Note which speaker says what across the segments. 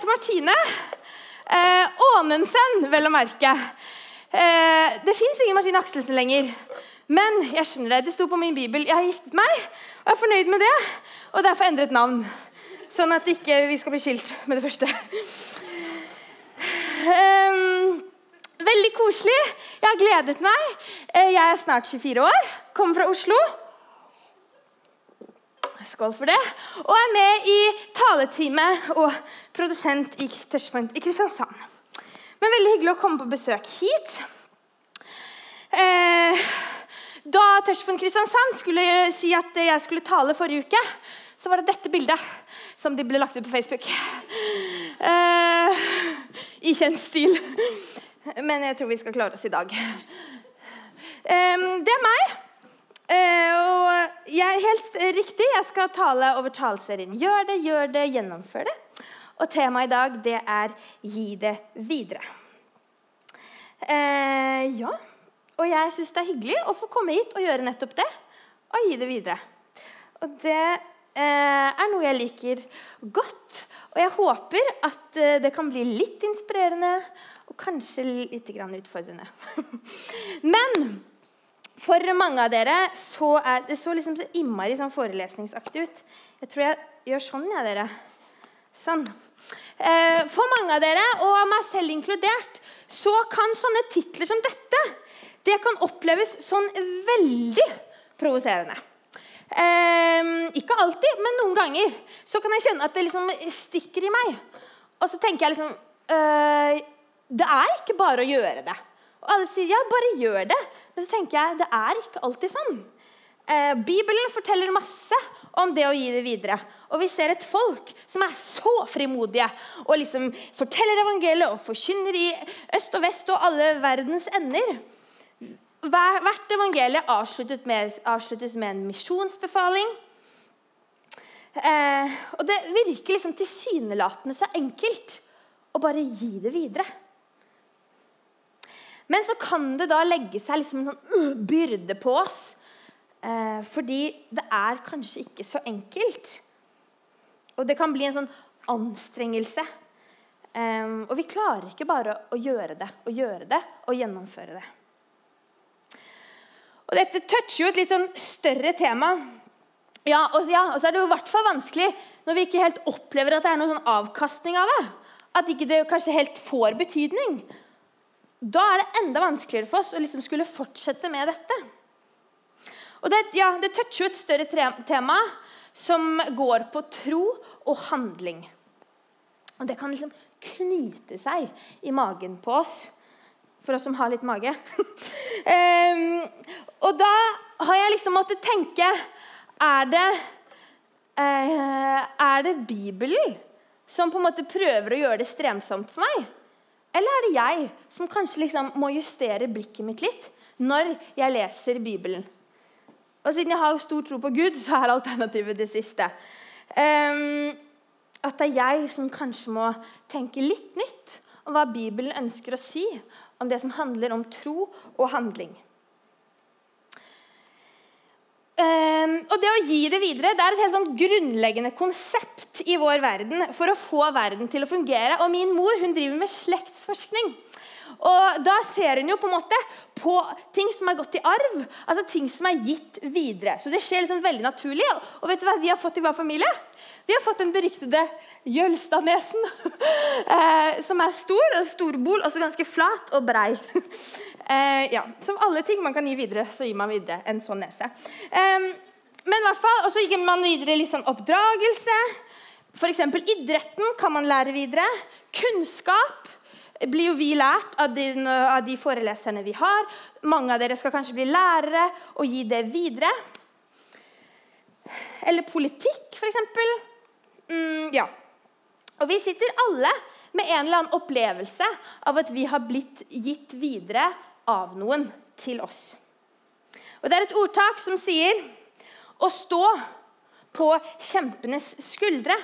Speaker 1: heter Martine eh, Ånensen, vel å merke. Eh, det fins ingen Martine Akselsen lenger. Men jeg skjønner det, det sto på min bibel jeg har giftet meg, og jeg er fornøyd med det. Og derfor endret navn. Sånn at ikke vi skal bli skilt med det første. Um, veldig koselig. Jeg har gledet meg. Eh, jeg er snart 24 år, kommer fra Oslo. Skål for det. Og er med i taletime og produsent i Touchpoint i Kristiansand. Men veldig hyggelig å komme på besøk hit. Eh, da Touchpoint Kristiansand skulle si at jeg skulle tale forrige uke, så var det dette bildet som de ble lagt ut på Facebook. Eh, I kjent stil. Men jeg tror vi skal klare oss i dag. Eh, det er meg. Eh, og jeg helt riktig, jeg skal tale over taleserien 'Gjør det, gjør det, gjennomfør det'. Og temaet i dag det er 'Gi det videre'. Eh, ja, og jeg syns det er hyggelig å få komme hit og gjøre nettopp det. Og gi det videre. Og det eh, er noe jeg liker godt. Og jeg håper at eh, det kan bli litt inspirerende og kanskje litt utfordrende. Men for mange av dere så er det så liksom så innmari sånn forelesningsaktig ut. Jeg tror jeg gjør sånn, jeg, dere. Sånn. Eh, for mange av dere, og meg selv inkludert, så kan sånne titler som dette det kan oppleves sånn veldig provoserende. Eh, ikke alltid, men noen ganger så kan jeg kjenne at det liksom stikker i meg. Og så tenker jeg liksom øh, Det er ikke bare å gjøre det. Og alle sier ja, bare gjør det. Men så tenker jeg det er ikke alltid sånn. Eh, Bibelen forteller masse om det å gi det videre. Og vi ser et folk som er så frimodige og liksom forteller evangeliet og forkynner i øst og vest og alle verdens ender. Hvert evangelie med, avsluttes med en misjonsbefaling. Eh, og det virker liksom tilsynelatende så enkelt å bare gi det videre. Men så kan det da legge seg liksom en sånn uh, byrde på oss. Eh, fordi det er kanskje ikke så enkelt. Og det kan bli en sånn anstrengelse. Eh, og vi klarer ikke bare å gjøre det og gjøre det og gjennomføre det. Og Dette toucher jo et litt sånn større tema. Ja, og, ja, og så er det jo i hvert fall vanskelig når vi ikke helt opplever at det er noen sånn avkastning av det. At ikke det kanskje helt får betydning da er det enda vanskeligere for oss å liksom skulle fortsette med dette. Og Det, ja, det toucher jo et større tema som går på tro og handling. Og Det kan liksom knyte seg i magen på oss, for oss som har litt mage. um, og da har jeg liksom måttet tenke Er det, uh, er det Bibelen som på en måte prøver å gjøre det stremsomt for meg? Eller er det jeg som kanskje liksom må justere blikket mitt litt når jeg leser Bibelen? Og Siden jeg har stor tro på Gud, så er alternativet det siste. Um, at det er jeg som kanskje må tenke litt nytt om hva Bibelen ønsker å si om det som handler om tro og handling. Um, og det å gi det videre det er et helt sånn grunnleggende konsept i vår verden for å få verden til å fungere. Og min mor hun driver med slektsforskning. Og Da ser hun jo på en måte på ting som er gått i arv, altså ting som er gitt videre. Så det skjer liksom veldig naturlig. Og vet du hva vi har fått i vår familie? Vi har fått den beryktede Jølstadnesen, eh, som er stor og storbol, og så ganske flat og brei. Eh, ja, Som alle ting man kan gi videre, så gir man videre en sånn nese. Eh, men i hvert fall, Og så gir man videre litt sånn oppdragelse. F.eks. idretten kan man lære videre. Kunnskap blir jo vi lært av de, av de, foreleserne vi har. Mange av dere skal kanskje bli lærere og gi det videre. Eller politikk, f.eks. Mm, ja. Og vi sitter alle med en eller annen opplevelse av at vi har blitt gitt videre av noen til oss. Og Det er et ordtak som sier å stå på kjempenes skuldre.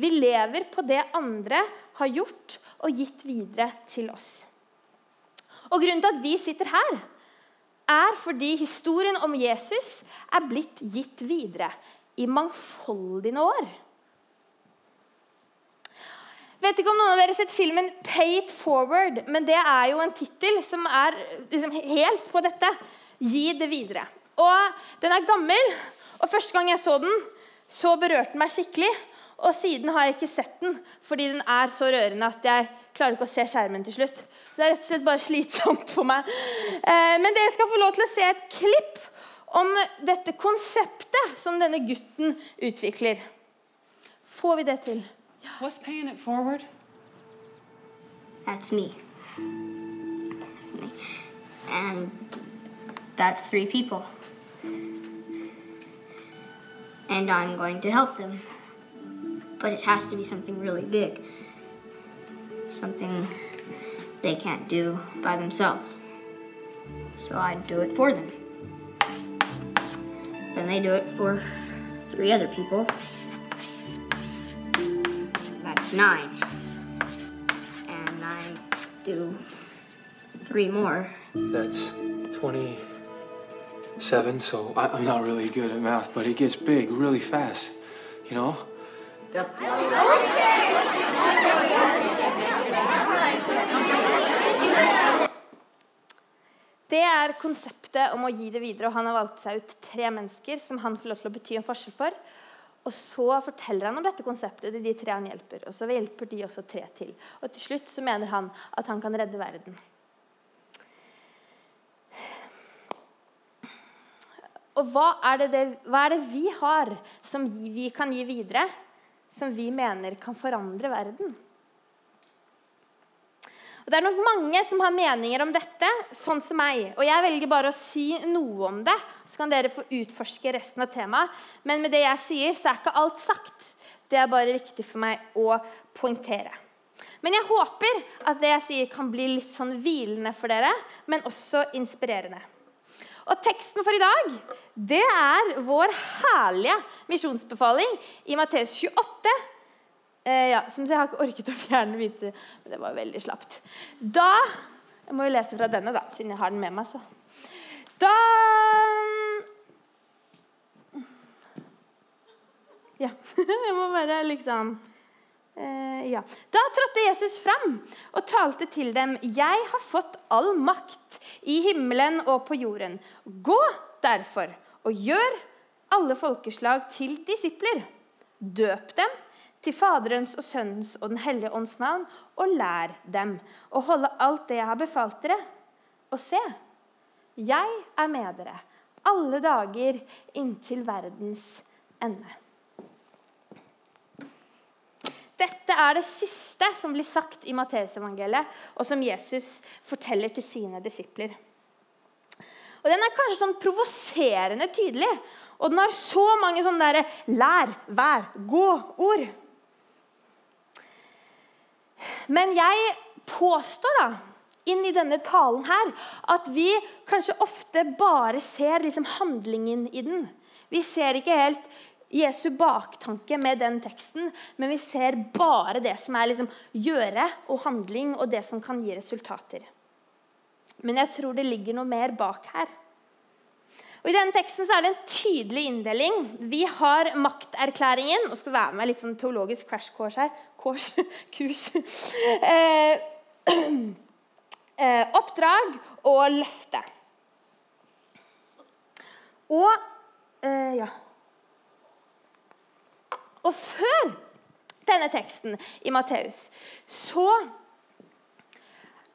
Speaker 1: Vi lever på det andre har gjort og gitt videre til oss. Og Grunnen til at vi sitter her, er fordi historien om Jesus er blitt gitt videre i mangfoldige år. Vet ikke om noen av dere har sett filmen 'Pay it forward', men det er jo en tittel som er liksom helt på dette. Gi det videre. Og Den er gammel, og første gang jeg så den, så berørte den meg skikkelig. Og siden har jeg ikke sett den, fordi den er så rørende at jeg klarer ikke å se skjermen til slutt. Det er rett og slett bare slitsomt for meg. Eh, men dere skal få lov til å se et klipp om dette konseptet som denne gutten utvikler. Får vi det til?
Speaker 2: What's paying it forward?
Speaker 3: That's me. That's me. And that's three people. And I'm going to help them. But it has to be something really big. Something they can't do by themselves. So I do it for them. Then they do it for three other people. That's nine. And I do three more.
Speaker 4: That's 27, so I, I'm not really good at math, but it gets big really fast, you know?
Speaker 1: Det er konseptet om å gi det videre. og Han har valgt seg ut tre mennesker som han får lov til å bety en forskjell for. Og så forteller han om dette konseptet til de tre han hjelper. Og så hjelper de også tre til. Og til slutt så mener han at han kan redde verden. Og hva er, det, hva er det vi har som vi kan gi videre, som vi mener kan forandre verden? Og Det er nok mange som har meninger om dette, sånn som meg. Og jeg velger bare å si noe om det, så kan dere få utforske resten av temaet. Men med det jeg sier, så er ikke alt sagt. Det er bare viktig for meg å poengtere. Men jeg håper at det jeg sier, kan bli litt sånn hvilende for dere, men også inspirerende. Og Teksten for i dag det er vår herlige misjonsbefaling i Matteus 28, Eh, ja, som jeg har ikke orket å fjerne hvite, men det var veldig slapt. Da Jeg må jo lese fra denne, da, siden jeg har den med meg. så. Da Ja. Jeg må bare liksom eh, Ja. Da trådte Jesus fram og talte til dem. Jeg har fått all makt i himmelen og på jorden. Gå derfor og gjør alle folkeslag til disipler. Døp dem til Faderens og Sønnens og Den hellige ånds navn, og lær dem å holde alt det jeg har befalt dere. Og se, jeg er med dere alle dager inntil verdens ende. Dette er det siste som blir sagt i Matteusevangeliet, og som Jesus forteller til sine disipler. Og Den er kanskje sånn provoserende tydelig, og den har så mange sånne der, lær, vær, gå-ord. Men jeg påstår da, inn i denne talen her, at vi kanskje ofte bare ser liksom handlingen i den. Vi ser ikke helt Jesu baktanke med den teksten, men vi ser bare det som er liksom gjøre og handling, og det som kan gi resultater. Men jeg tror det ligger noe mer bak her. Og I denne teksten så er det en tydelig inndeling. Vi har makterklæringen. og skal være med litt sånn teologisk crash course her. Kors, kurs. Eh, eh, oppdrag og løfte. Og eh, ja Og før denne teksten i Matteus så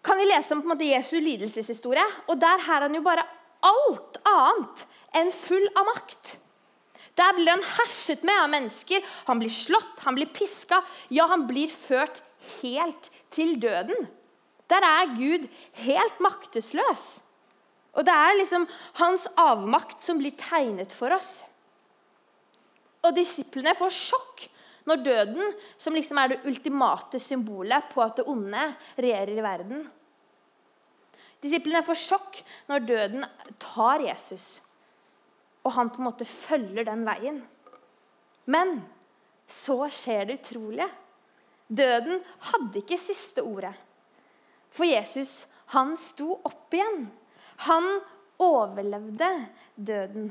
Speaker 1: kan vi lese om på en måte Jesu lidelseshistorie. Og der har han jo bare alt annet enn full av makt. Der blir han herset med av mennesker. Han blir slått, han blir piska. Ja, han blir ført helt til døden. Der er Gud helt maktesløs. Og det er liksom hans avmakt som blir tegnet for oss. Og disiplene får sjokk når døden, som liksom er det ultimate symbolet på at det onde regjerer i verden, Disiplene får sjokk når døden tar Jesus, og han på en måte følger den veien. Men så skjer det utrolige. Døden hadde ikke siste ordet. For Jesus, han sto opp igjen. Han overlevde døden.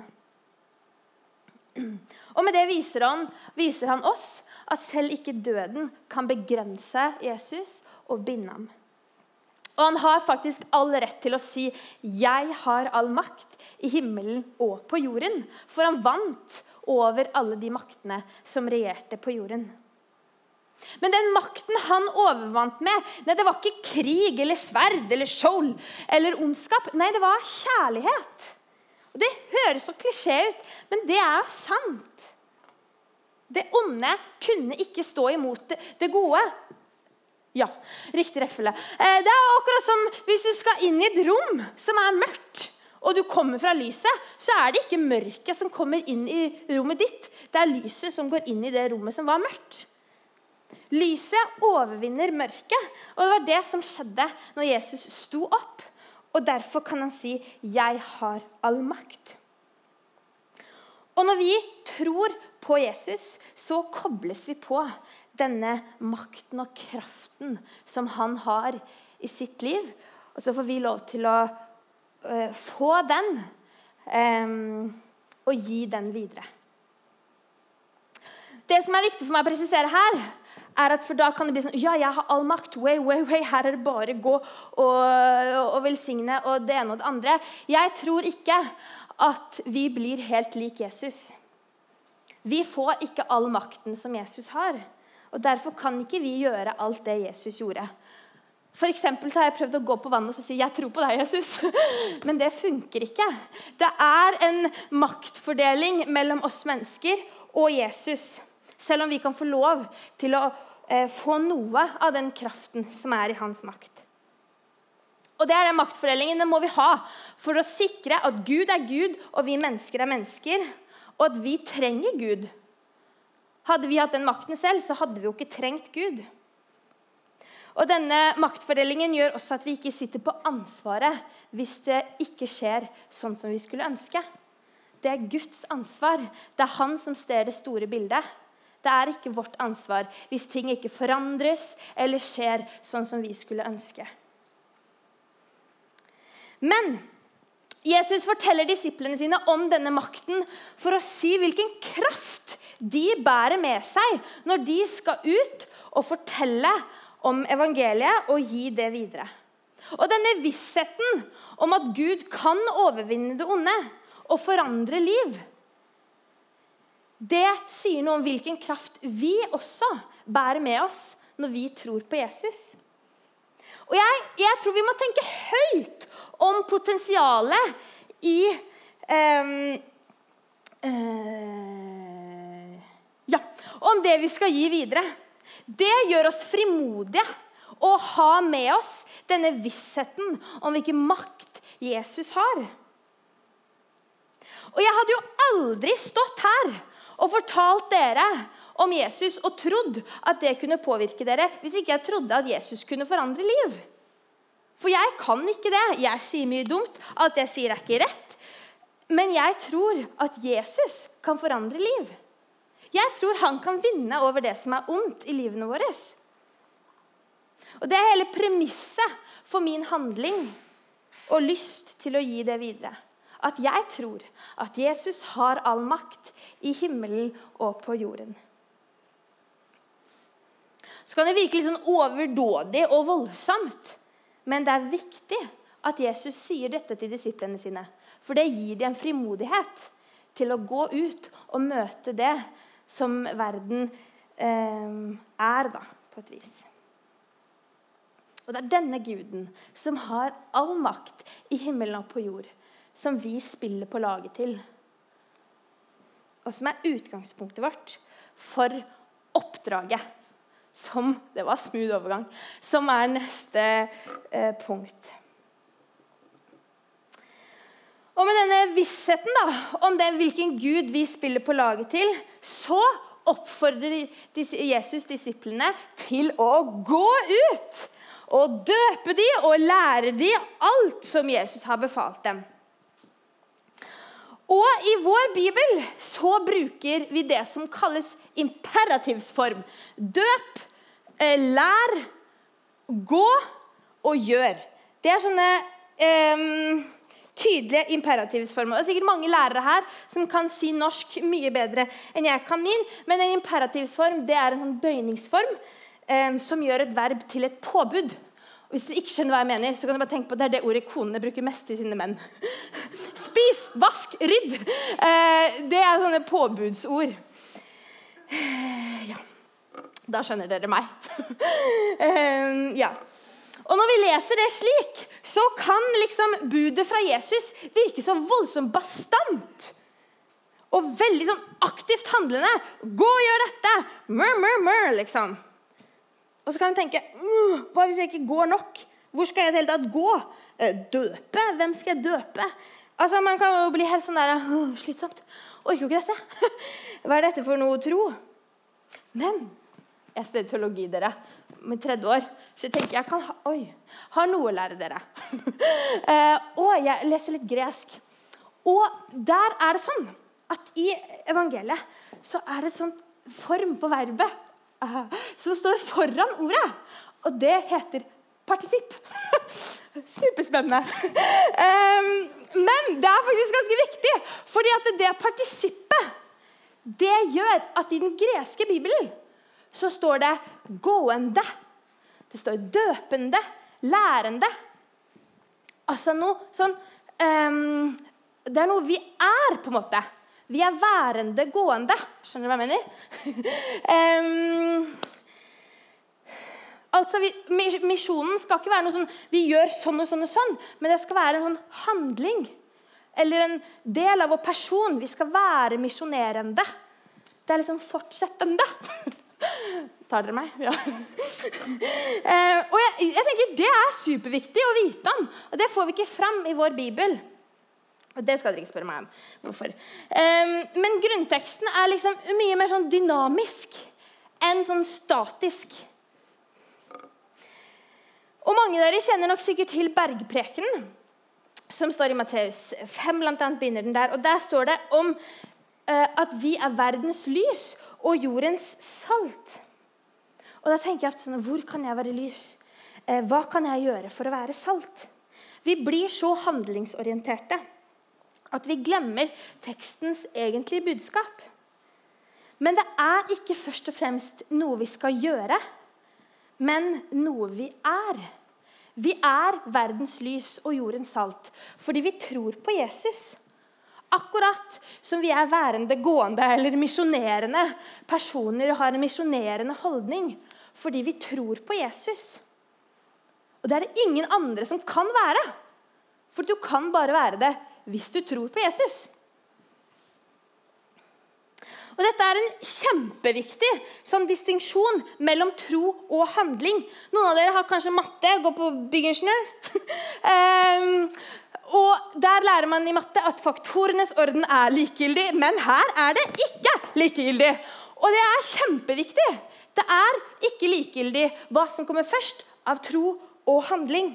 Speaker 1: Og med det viser han, viser han oss at selv ikke døden kan begrense Jesus og binde ham. Og han har faktisk all rett til å si 'Jeg har all makt i himmelen og på jorden'. For han vant over alle de maktene som regjerte på jorden. Men den makten han overvant med, nei, det var ikke krig eller sverd eller skjold eller ondskap. Nei, det var kjærlighet. Og Det høres så klisjé ut, men det er sant. Det onde kunne ikke stå imot det, gode. Ja, riktig rekkefølge. Eh, Det er akkurat som hvis du skal inn i et rom som er mørkt, og du kommer fra lyset, så er det ikke mørket som kommer inn i rommet ditt. Det er lyset som går inn i det rommet som var mørkt. Lyset overvinner mørket, og det var det som skjedde når Jesus sto opp. Og Derfor kan han si 'Jeg har all makt'. Og Når vi tror på Jesus, så kobles vi på denne makten og kraften som han har i sitt liv. Og så får vi lov til å uh, få den um, og gi den videre. Det som er viktig for meg å presisere her, er at for da kan det bli sånn Ja, jeg har all makt. Way, way, way. Her er det bare gå og, og velsigne og det ene og det andre. Jeg tror ikke at vi blir helt lik Jesus. Vi får ikke all makten som Jesus har. Og Derfor kan ikke vi gjøre alt det Jesus gjorde. For så har jeg prøvd å gå på vannet og si 'Jeg tror på deg, Jesus'. Men det funker ikke. Det er en maktfordeling mellom oss mennesker og Jesus. Selv om vi kan få lov til å eh, få noe av den kraften som er i hans makt. Og det er den Maktfordelingen den må vi ha for å sikre at Gud er Gud, og vi mennesker er mennesker, og at vi trenger Gud. Hadde vi hatt den makten selv, så hadde vi jo ikke trengt Gud. Og Denne maktfordelingen gjør også at vi ikke sitter på ansvaret hvis det ikke skjer sånn som vi skulle ønske. Det er Guds ansvar. Det er han som ser det store bildet. Det er ikke vårt ansvar hvis ting ikke forandres eller skjer sånn som vi skulle ønske. Men Jesus forteller disiplene sine om denne makten for å si hvilken kraft de bærer med seg når de skal ut og fortelle om evangeliet og gi det videre. Og denne vissheten om at Gud kan overvinne det onde og forandre liv, det sier noe om hvilken kraft vi også bærer med oss når vi tror på Jesus. Og jeg, jeg tror vi må tenke høyt om potensialet i um, uh, Ja, om det vi skal gi videre. Det gjør oss frimodige å ha med oss denne vissheten om hvilken makt Jesus har. Og jeg hadde jo aldri stått her og fortalt dere om Jesus og trodd at det kunne påvirke dere hvis ikke jeg trodde at Jesus kunne forandre liv. For jeg kan ikke det. Jeg sier mye dumt. Alt jeg sier, er ikke rett. Men jeg tror at Jesus kan forandre liv. Jeg tror han kan vinne over det som er ondt i livene våre. Og Det er hele premisset for min handling og lyst til å gi det videre. At jeg tror at Jesus har all makt i himmelen og på jorden. Så kan det virke litt sånn overdådig og voldsomt. Men det er viktig at Jesus sier dette til disiplene sine. For det gir dem en frimodighet til å gå ut og møte det som verden eh, er, da, på et vis. Og det er denne guden som har all makt i himmelen og på jord, som vi spiller på laget til. Og som er utgangspunktet vårt for oppdraget som Det var smooth overgang. Som er neste eh, punkt. Og med denne vissheten da, om det, hvilken gud vi spiller på laget til, så oppfordrer Jesus disiplene til å gå ut og døpe de og lære de alt som Jesus har befalt dem. Og i vår bibel så bruker vi det som kalles imperativsform. Døp, eh, lær, gå og gjør. Det er sånne eh, tydelige imperativsformer. Det er sikkert mange lærere her som kan si norsk mye bedre enn jeg kan min, men en imperativsform det er en sånn bøyningsform eh, som gjør et verb til et påbud. Og hvis dere ikke skjønner hva jeg mener, så kan dere bare tenke på det er det ordet konene bruker mest til sine menn. Spis, vask, rydd. Eh, det er sånne påbudsord. Eh, ja. Da skjønner dere meg. eh, ja. Og når vi leser det slik, så kan liksom budet fra Jesus virke så voldsomt bastant. Og veldig sånn aktivt handlende. 'Gå og gjør dette!' Mør, mør, mør, liksom. Og så kan vi tenke Hva hvis jeg ikke går nok? Hvor skal jeg i det hele tatt gå? Eh, døpe? Hvem skal jeg døpe? Altså, Man kan jo bli helt sånn der Slitsomt. Orker jo ikke dette. Hva er dette for noe tro? Men jeg studerer teologi, dere, med tredje år. Så jeg tenker jeg kan ha, oi, har noe å lære dere. eh, og jeg leser litt gresk. Og der er det sånn at i evangeliet så er det et sånt form på verbet som står foran ordet. Og det heter partisipp. Superspennende. men det er faktisk ganske viktig, fordi at det partisippet det gjør at i den greske bibelen så står det 'gående'. Det står 'døpende', 'lærende'. Altså noe sånn um, Det er noe vi er, på en måte. Vi er værende gående. Skjønner du hva jeg mener? um, altså, vi, Misjonen skal ikke være noe sånn vi gjør sånn og sånn og sånn, men det skal være en sånn handling. Eller en del av vår person. Vi skal være misjonerende. Det er liksom fortsettende. Tar dere meg? Ja. eh, og jeg, jeg, tenker Det er superviktig å vite om. Og det får vi ikke fram i vår bibel. Og det skal dere ikke spørre meg om. hvorfor. Eh, men grunnteksten er liksom mye mer sånn dynamisk enn sånn statisk. Og Mange av dere kjenner nok sikkert til bergprekenen, som står i Matteus 5. Blant annet begynner den der, og Der står det om uh, at vi er verdens lys og jordens salt. Og da tenker jeg sånn, Hvor kan jeg være lys? Eh, hva kan jeg gjøre for å være salt? Vi blir så handlingsorienterte at vi glemmer tekstens egentlige budskap. Men det er ikke først og fremst noe vi skal gjøre, men noe vi er. Vi er verdens lys og jordens salt fordi vi tror på Jesus. Akkurat som vi er værende gående eller misjonerende personer og har en misjonerende holdning fordi vi tror på Jesus. Og det er det ingen andre som kan være. For du kan bare være det hvis du tror på Jesus. Og Dette er en kjempeviktig sånn distinksjon mellom tro og handling. Noen av dere har kanskje matte, går på byggingeniør. um, og Der lærer man i matte at faktorenes orden er likegyldig, men her er det ikke likegyldig. Og det er kjempeviktig. Det er ikke likegyldig hva som kommer først av tro og handling.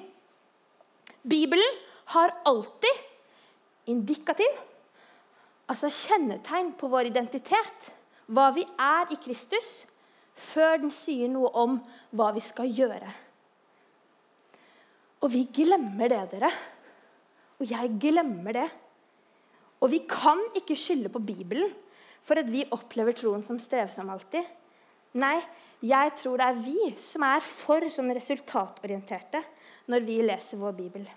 Speaker 1: Bibelen har alltid indikativ, altså kjennetegn på vår identitet, hva vi er i Kristus, før den sier noe om hva vi skal gjøre. Og vi glemmer det, dere. Og jeg glemmer det. Og vi kan ikke skylde på Bibelen for at vi opplever troen som strevsom alltid. Nei, jeg tror det er vi som er for sånn resultatorienterte når vi leser vår bibel.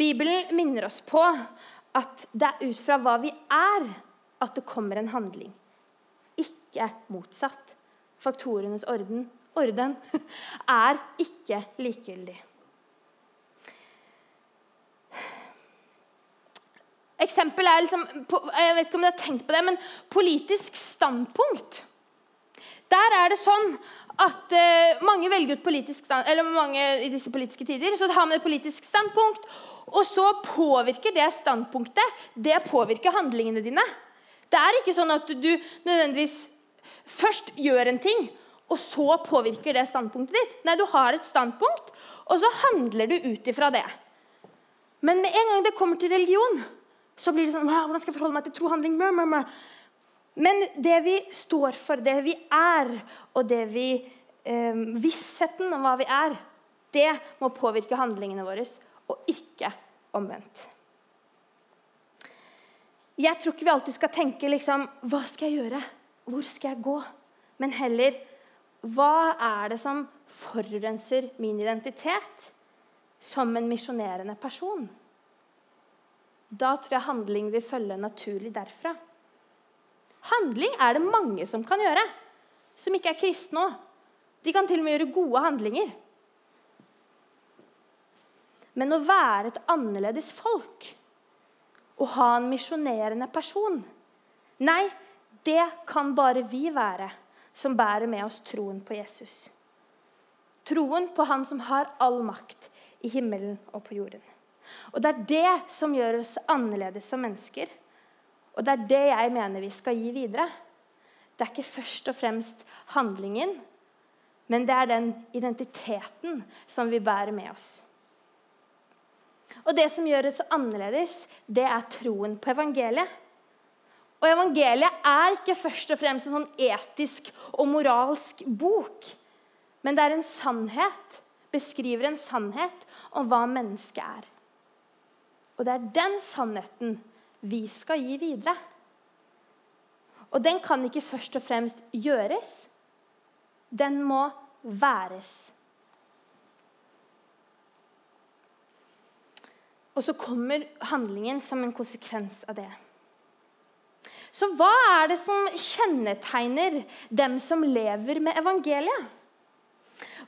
Speaker 1: Bibelen minner oss på at det er ut fra hva vi er, at det kommer en handling. Ikke motsatt. Faktorenes orden, orden er ikke likegyldig. Eksempel er liksom, jeg vet ikke om dere har tenkt på det, men politisk standpunkt. Der er det sånn at uh, mange velger ut politisk eller mange i disse politiske tider, så har man et politisk standpunkt, og så påvirker det standpunktet det påvirker handlingene dine. Det er ikke sånn at du nødvendigvis først gjør en ting, og så påvirker det standpunktet ditt. Nei, du har et standpunkt, og så handler du ut ifra det. Men med en gang det kommer til religion, så blir det sånn Hvordan skal jeg forholde meg til tro, handling? Men det vi står for, det vi er, og det vi eh, Vissheten om hva vi er, Det må påvirke handlingene våre, og ikke omvendt. Jeg tror ikke vi alltid skal tenke liksom, hva skal jeg gjøre, hvor skal jeg gå? Men heller hva er det som forurenser min identitet som en misjonerende person? Da tror jeg handling vil følge naturlig derfra. Handling er det mange som kan gjøre, som ikke er kristne òg. De kan til og med gjøre gode handlinger. Men å være et annerledes folk, å ha en misjonerende person Nei, det kan bare vi være som bærer med oss troen på Jesus. Troen på Han som har all makt i himmelen og på jorden. Og Det er det som gjør oss annerledes som mennesker. Og det er det jeg mener vi skal gi videre. Det er ikke først og fremst handlingen, men det er den identiteten som vi bærer med oss. Og det som gjør oss annerledes, det er troen på evangeliet. Og evangeliet er ikke først og fremst en sånn etisk og moralsk bok. Men det er en sannhet, beskriver en sannhet om hva mennesket er. Og det er den sannheten vi skal gi videre. Og den kan ikke først og fremst gjøres. Den må væres. Og så kommer handlingen som en konsekvens av det. Så hva er det som kjennetegner dem som lever med evangeliet?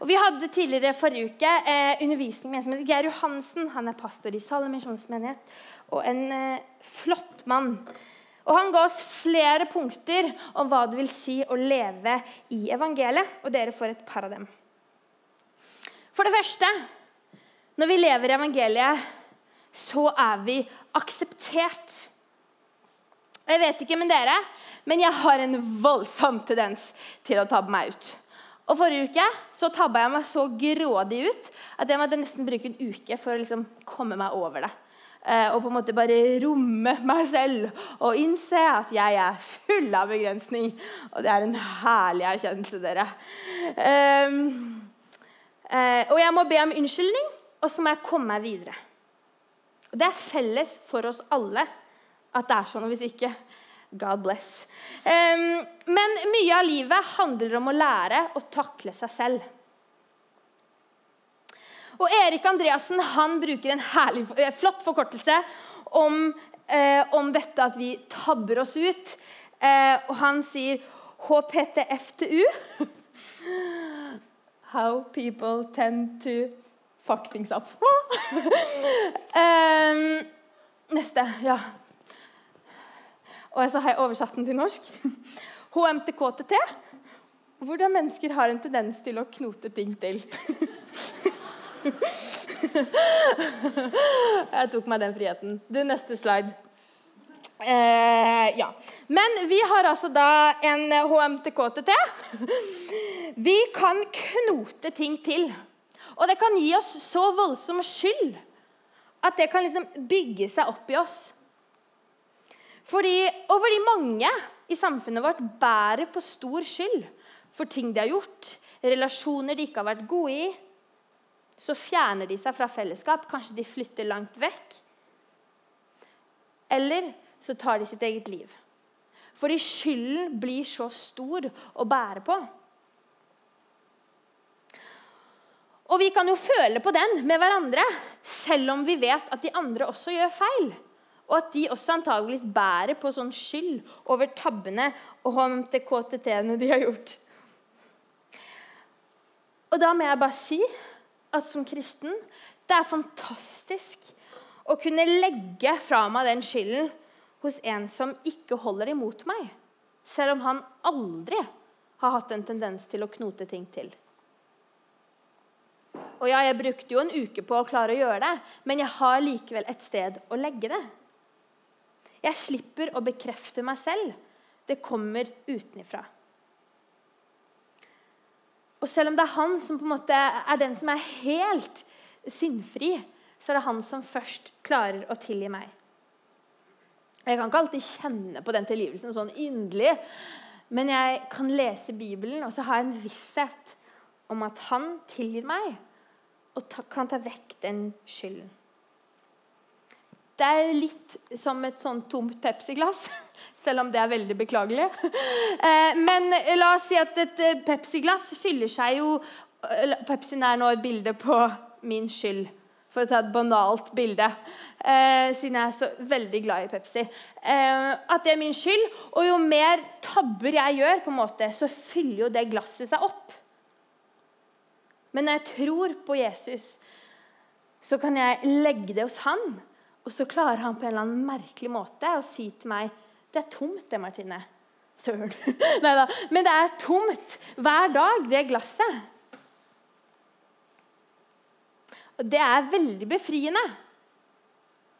Speaker 1: Og Vi hadde tidligere forrige uke eh, undervisning med en som heter Geir Johansen. Han er pastor i Salem misjonsmenighet og en eh, flott mann. Og Han ga oss flere punkter om hva det vil si å leve i evangeliet. Og dere får et par av dem. For det første, når vi lever i evangeliet, så er vi akseptert. Jeg vet ikke med dere, men jeg har en voldsom tendens til å ta meg ut. Og Forrige uke så tabba jeg meg så grådig ut at jeg måtte nesten bruke en uke for å liksom komme meg over det. Eh, og på en måte bare romme meg selv og innse at jeg er full av begrensning. Og det er en herlig erkjennelse, dere. Um, uh, og jeg må be om unnskyldning, og så må jeg komme meg videre. Og Det er felles for oss alle at det er sånn. Og hvis ikke God bless. Men mye av livet handler om å lære å takle seg selv. Og Erik Andreassen han bruker en herlig, eh, flott forkortelse om, eh, om dette at vi tabber oss ut. Eh, og han sier HPTFTU. How people tend to fuck things up. neste. Ja. Og så har jeg oversatt den til norsk. HMTKTT. Hvordan mennesker har en tendens til å knote ting til. jeg tok meg den friheten. Du, neste slide. Eh, ja. Men vi har altså da en HMTKTT. Vi kan knote ting til. Og det kan gi oss så voldsom skyld at det kan liksom bygge seg opp i oss. Fordi, og fordi mange i samfunnet vårt bærer på stor skyld for ting de har gjort, relasjoner de ikke har vært gode i. Så fjerner de seg fra fellesskap. Kanskje de flytter langt vekk. Eller så tar de sitt eget liv. Fordi skylden blir så stor å bære på. Og vi kan jo føle på den med hverandre, selv om vi vet at de andre også gjør feil. Og at de også antageligvis bærer på sånn skyld over tabbene og HMT-KTT-ene de har gjort. Og da må jeg bare si at som kristen det er fantastisk å kunne legge fra meg den skylden hos en som ikke holder imot meg, selv om han aldri har hatt en tendens til å knote ting til. Og ja, jeg brukte jo en uke på å klare å gjøre det, men jeg har likevel et sted å legge det. Jeg slipper å bekrefte meg selv. Det kommer utenifra. Og selv om det er han som på en måte er den som er helt syndfri, så er det han som først klarer å tilgi meg. Jeg kan ikke alltid kjenne på den tilgivelsen sånn inderlig, men jeg kan lese Bibelen, og så har jeg en visshet om at han tilgir meg og kan ta vekk den skylden. Det er litt som et sånn tomt Pepsi-glass, selv om det er veldig beklagelig. Eh, men la oss si at et eh, Pepsi-glass fyller seg jo eh, Pepsien er nå et bilde på min skyld, for å ta et banalt bilde. Siden jeg er så veldig glad i Pepsi. At det er min skyld. Og jo mer tabber jeg gjør, på en måte, så fyller jo det glasset seg opp. Men når jeg tror på Jesus, så kan jeg legge det hos han. Og så klarer han på en eller annen merkelig måte å si til meg Det er tomt, det, Martine. Søren. Neida. Men det er tomt hver dag, det glasset. Og det er veldig befriende.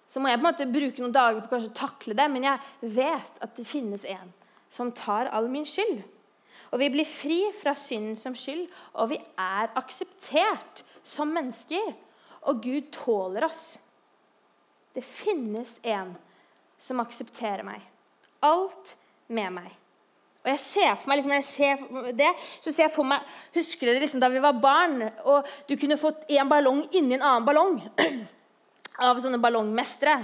Speaker 1: Så må jeg på en måte bruke noen dager på å takle det, men jeg vet at det finnes en som tar all min skyld. Og vi blir fri fra synden som skyld, og vi er akseptert som mennesker. Og Gud tåler oss. Det finnes en som aksepterer meg. Alt med meg. Og jeg ser for meg, liksom, jeg ser det, så ser jeg for meg Husker dere liksom da vi var barn, og du kunne fått en ballong inni en annen ballong? Av sånne ballongmestere.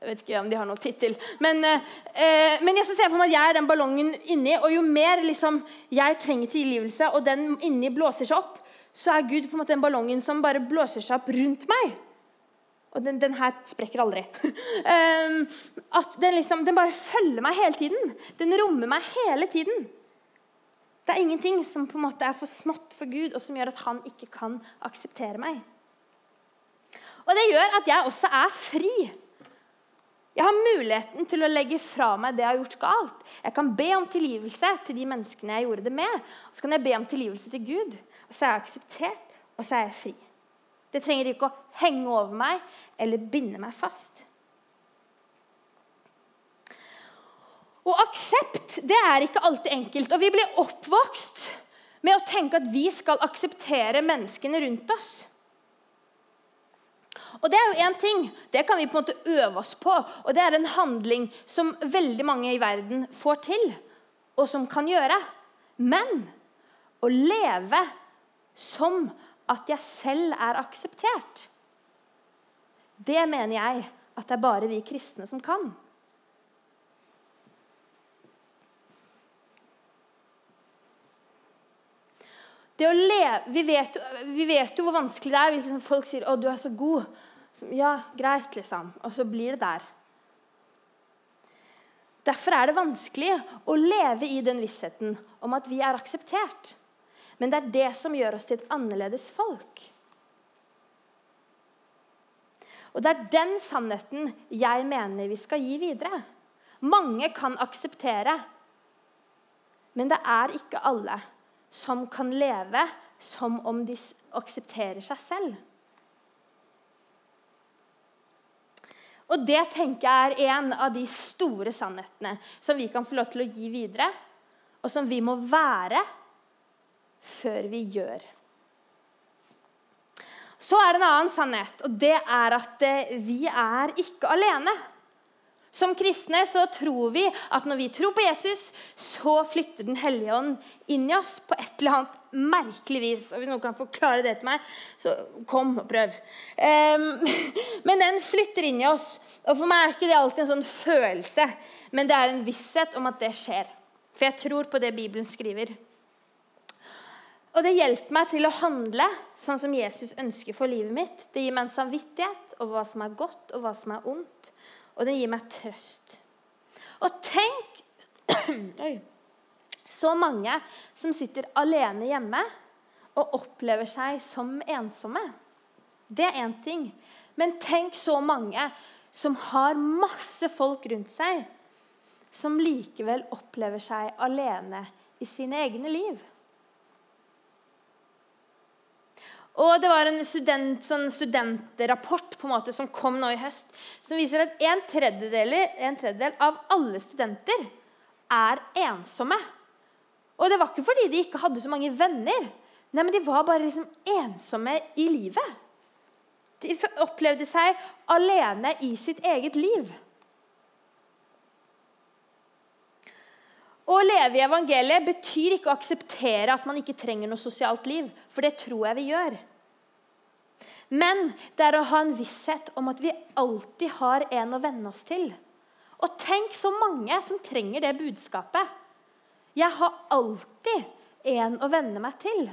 Speaker 1: Jeg vet ikke om de har noen tittel. Men, eh, men jeg ser for meg at jeg er den ballongen inni, og jo mer liksom, jeg trenger tilgivelse, og den inni blåser seg opp, så er Gud på en måte den ballongen som bare blåser seg opp rundt meg. Og den, den her sprekker aldri. um, at den, liksom, den bare følger meg hele tiden. Den rommer meg hele tiden. Det er ingenting som på en måte er for smått for Gud, og som gjør at han ikke kan akseptere meg. Og det gjør at jeg også er fri. Jeg har muligheten til å legge fra meg det jeg har gjort galt. Jeg kan be om tilgivelse til de menneskene jeg gjorde det med. Og så kan jeg be om tilgivelse til Gud. Og så er jeg akseptert, og så er jeg fri. Det trenger ikke å henge over meg eller binde meg fast. Og aksept det er ikke alltid enkelt. Og vi blir oppvokst med å tenke at vi skal akseptere menneskene rundt oss. Og Det er jo én ting. Det kan vi på en måte øve oss på. Og det er en handling som veldig mange i verden får til, og som kan gjøre. Men å leve som at jeg selv er akseptert. Det mener jeg at det er bare vi kristne som kan. Leve, vi vet, vi vet jo hvor vanskelig det er hvis liksom folk sier 'Å, du er så god'. Så, ja, greit, liksom. Og så blir det der. Derfor er det vanskelig å leve i den vissheten om at vi er akseptert. Men det er det som gjør oss til et annerledes folk. Og det er den sannheten jeg mener vi skal gi videre. Mange kan akseptere, men det er ikke alle som kan leve som om de aksepterer seg selv. Og det tenker jeg er en av de store sannhetene som vi kan få lov til å gi videre, og som vi må være før vi gjør. Så er det en annen sannhet, og det er at eh, vi er ikke alene. Som kristne så tror vi at når vi tror på Jesus, så flytter Den hellige ånd inn i oss på et eller annet merkelig vis. Og Hvis noen kan forklare det til meg, så kom og prøv. Um, men den flytter inn i oss. Og For meg er ikke det alltid en sånn følelse, men det er en visshet om at det skjer. For jeg tror på det Bibelen skriver. Og det hjelper meg til å handle sånn som Jesus ønsker for livet mitt. Det gir meg en samvittighet over hva som er godt og hva som er ondt. Og det gir meg trøst. Og tenk så mange som sitter alene hjemme og opplever seg som ensomme. Det er én ting. Men tenk så mange som har masse folk rundt seg, som likevel opplever seg alene i sine egne liv. Og det var en student, sånn studentrapport på en måte som kom nå i høst, som viser at en tredjedel, en tredjedel av alle studenter er ensomme. Og det var ikke fordi de ikke hadde så mange venner. Nei, men De var bare liksom ensomme i livet. De opplevde seg alene i sitt eget liv. Å leve i evangeliet betyr ikke å akseptere at man ikke trenger noe sosialt liv, for det tror jeg vi gjør. Men det er å ha en visshet om at vi alltid har en å venne oss til. Og tenk så mange som trenger det budskapet. Jeg har alltid en å venne meg til.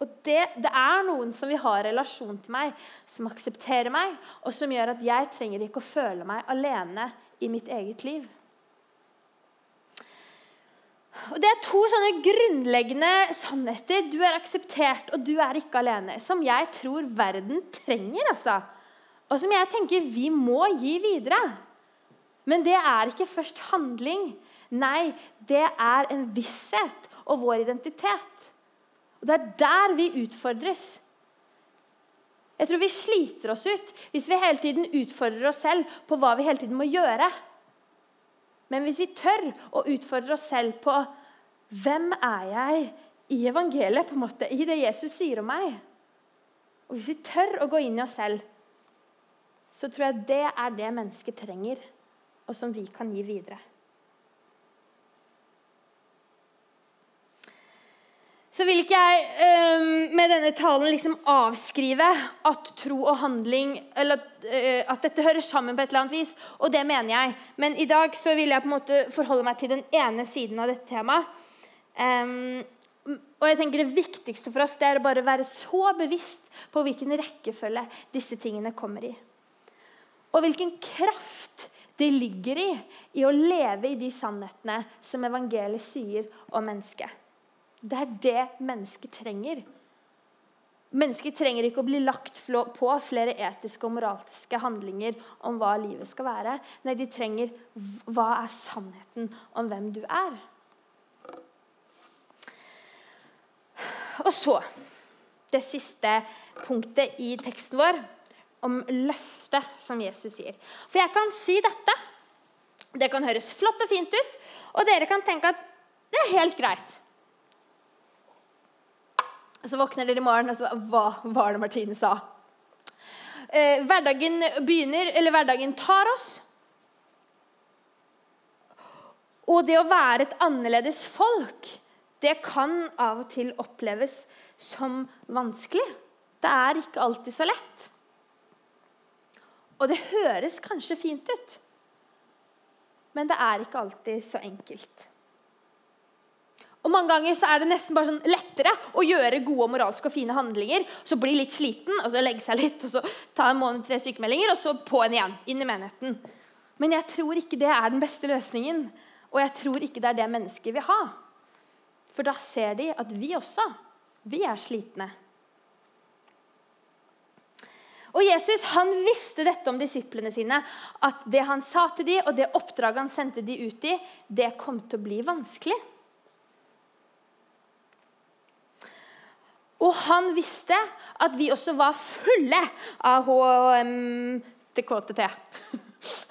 Speaker 1: Og det, det, er noen som vil ha relasjon til meg, som aksepterer meg, og som gjør at jeg trenger ikke å føle meg alene i mitt eget liv. Og Det er to sånne grunnleggende sannheter. Du er akseptert, og du er ikke alene. Som jeg tror verden trenger. altså. Og som jeg tenker vi må gi videre. Men det er ikke først handling. Nei, det er en visshet og vår identitet. Og Det er der vi utfordres. Jeg tror vi sliter oss ut hvis vi hele tiden utfordrer oss selv på hva vi hele tiden må gjøre. Men hvis vi tør å utfordre oss selv på hvem er jeg i evangeliet, på en måte, i det Jesus sier om meg Og hvis vi tør å gå inn i oss selv, så tror jeg det er det mennesket trenger, og som vi kan gi videre. Så vil ikke jeg um, med denne talen liksom avskrive at tro og handling eller uh, at dette hører sammen på et eller annet vis. Og det mener jeg. Men i dag så vil jeg på en måte forholde meg til den ene siden av dette temaet. Um, og jeg tenker Det viktigste for oss det er å bare være så bevisst på hvilken rekkefølge disse tingene kommer i. Og hvilken kraft det ligger i i å leve i de sannhetene som evangeliet sier om mennesket. Det er det mennesker trenger. Mennesker trenger ikke å bli lagt på flere etiske og moralske handlinger om hva livet skal være. Nei, de trenger hva er sannheten om hvem du er. Og så det siste punktet i teksten vår, om løftet som Jesus sier. For jeg kan si dette. Det kan høres flott og fint ut, og dere kan tenke at det er helt greit. Så våkner dere i morgen og så Hva var det Martine sa? Eh, hverdagen begynner, eller hverdagen tar oss. Og det å være et annerledes folk, det kan av og til oppleves som vanskelig. Det er ikke alltid så lett. Og det høres kanskje fint ut, men det er ikke alltid så enkelt. Og Mange ganger så er det nesten bare sånn lettere å gjøre gode moralske og fine handlinger, så bli litt sliten, og så legge seg litt, og så ta en måned, tre sykemeldinger, og så på en igjen. Inn i menigheten. Men jeg tror ikke det er den beste løsningen. Og jeg tror ikke det er det mennesket vil ha. For da ser de at vi også, vi er slitne. Og Jesus han visste dette om disiplene sine. At det han sa til dem, og det oppdraget han sendte dem ut i, det kom til å bli vanskelig. Og han visste at vi også var fulle av HMTKTT.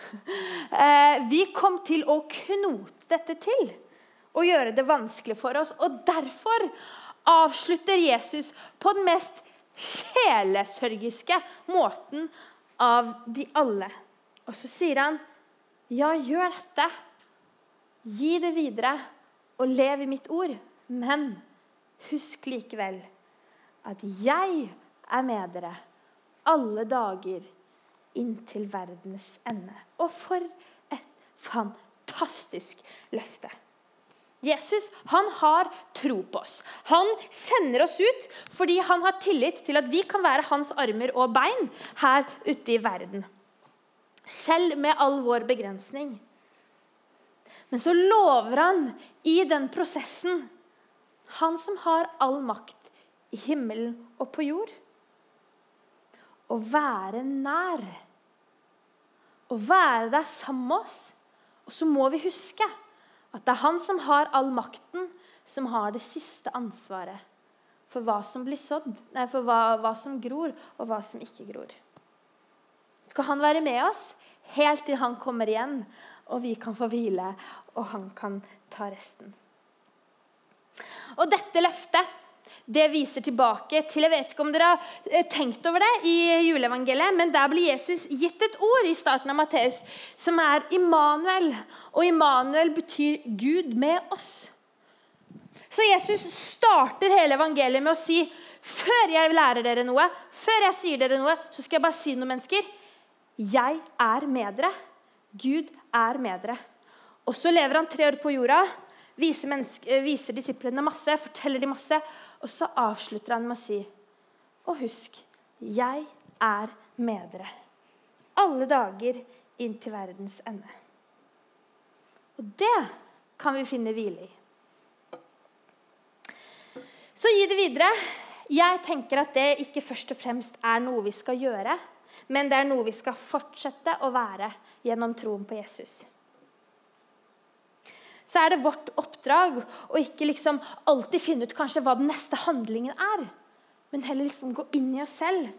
Speaker 1: Eh, vi kom til å knote dette til og gjøre det vanskelig for oss. Og derfor avslutter Jesus på den mest sjelesørgiske måten av de alle. Og så sier han, 'Ja, gjør dette. Gi det videre, og lev i mitt ord.' Men husk likevel at jeg er med dere alle dager inntil verdens ende. Og for et fantastisk løfte. Jesus han har tro på oss. Han sender oss ut fordi han har tillit til at vi kan være hans armer og bein her ute i verden. Selv med all vår begrensning. Men så lover han i den prosessen, han som har all makt i himmelen og på jord. Å være nær. Å være der sammen med oss. Og så må vi huske at det er han som har all makten, som har det siste ansvaret for hva som blir sådd, nei, for hva, hva som gror, og hva som ikke gror. Skal han være med oss helt til han kommer igjen, og vi kan få hvile, og han kan ta resten. Og dette løftet det viser tilbake til Jeg vet ikke om dere har eh, tenkt over det i juleevangeliet, men der blir Jesus gitt et ord i starten av Matteus som er Immanuel. Og Immanuel betyr Gud med oss. Så Jesus starter hele evangeliet med å si før jeg lærer dere noe, før jeg sier dere noe, så skal jeg bare si noe, mennesker. Jeg er med dere. Gud er med dere. Og så lever han tre år på jorda, viser, viser disiplene masse, forteller de masse. Og så avslutter han med å si Og husk, jeg er med dere. Alle dager inn til verdens ende. Og det kan vi finne hvile i. Så gi det videre. Jeg tenker at det ikke først og fremst er noe vi skal gjøre, men det er noe vi skal fortsette å være gjennom troen på Jesus. Så er det vårt oppdrag å ikke liksom alltid finne ut kanskje hva den neste handlingen er, men heller liksom gå inn i oss selv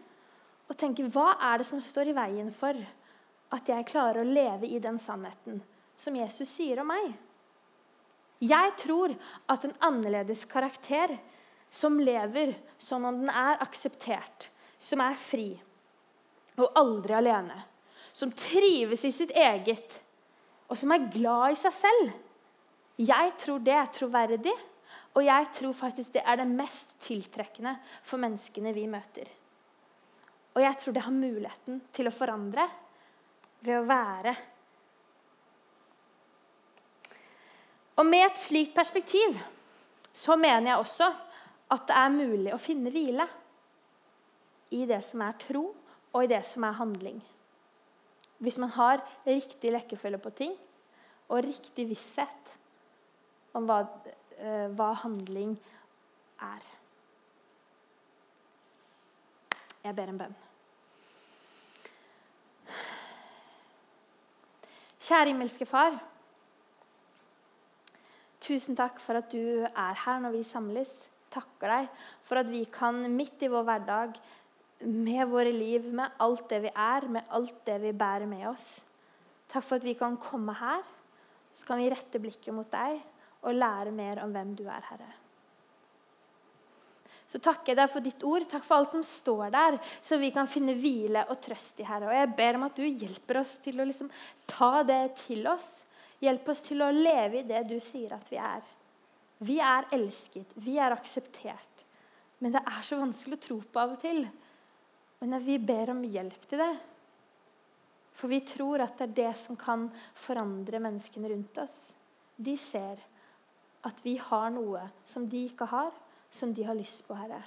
Speaker 1: og tenke hva er det som står i veien for at jeg klarer å leve i den sannheten som Jesus sier om meg. Jeg tror at en annerledes karakter som lever sånn om den er akseptert, som er fri og aldri alene, som trives i sitt eget, og som er glad i seg selv Jeg tror det er troverdig, og jeg tror faktisk det er det mest tiltrekkende for menneskene vi møter. Og jeg tror det har muligheten til å forandre ved å være. Og med et slikt perspektiv så mener jeg også at det er mulig å finne hvile i det som er tro, og i det som er handling. Hvis man har riktig lekkefølge på ting og riktig visshet om hva, uh, hva handling er. Jeg ber en bønn. Kjære himmelske Far. Tusen takk for at du er her når vi samles. Takker deg for at vi kan midt i vår hverdag, med våre liv, med alt det vi er, med alt det vi bærer med oss. Takk for at vi kan komme her, så kan vi rette blikket mot deg og lære mer om hvem du er, Herre. Så takker jeg deg for ditt ord. Takk for alt som står der, så vi kan finne hvile og trøst i, Herre. Og jeg ber om at du hjelper oss til å liksom ta det til oss. Hjelp oss til å leve i det du sier at vi er. Vi er elsket, vi er akseptert. Men det er så vanskelig å tro på av og til. Men vi ber om hjelp til det. For vi tror at det er det som kan forandre menneskene rundt oss. De ser at vi har noe som de ikke har som de har lyst på, Herre.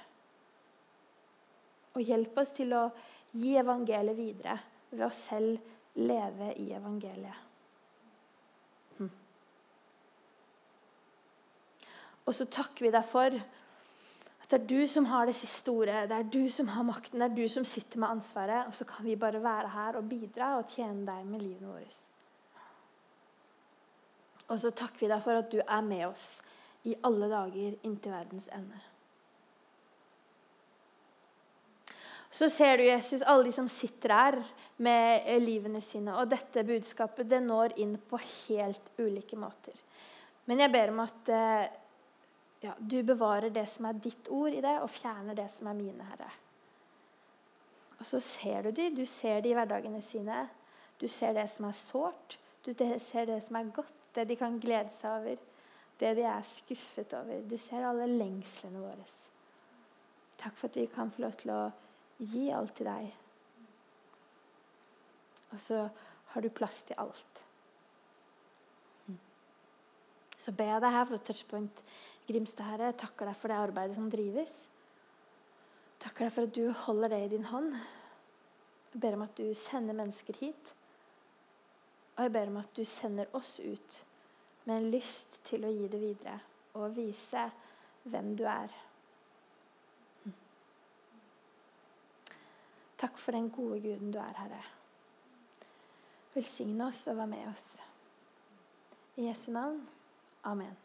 Speaker 1: Og hjelp oss til å gi evangeliet videre ved å selv leve i evangeliet. Hm. Og så takker vi deg for at det er du som har det siste ordet. Det er du som har makten, det er du som sitter med ansvaret. Og så kan vi bare være her og bidra og tjene deg med livet vårt. Og så takker vi deg for at du er med oss i alle dager inntil verdens ende. Så ser du Jesus, alle de som sitter her med livene sine. Og dette budskapet det når inn på helt ulike måter. Men jeg ber om at eh, ja, du bevarer det som er ditt ord i det, og fjerner det som er mine, Herre. Og så ser du de, du ser de i hverdagene sine. Du ser det som er sårt, du ser det som er godt, det de kan glede seg over det de er skuffet over. Du ser alle lengslene våre. Takk for at vi kan få lov til å gi alt til deg. Og så har du plass til alt. Mm. Så ber jeg deg her for Touchpoint Grimstad, Herre. Takker deg for det arbeidet som drives. Takker deg for at du holder det i din hånd. Jeg ber om at du sender mennesker hit. Og jeg ber om at du sender oss ut med en lyst til å gi det videre og vise hvem du er. Takk for den gode guden du er, Herre. Velsigne oss og vær med oss. I Jesu navn. Amen.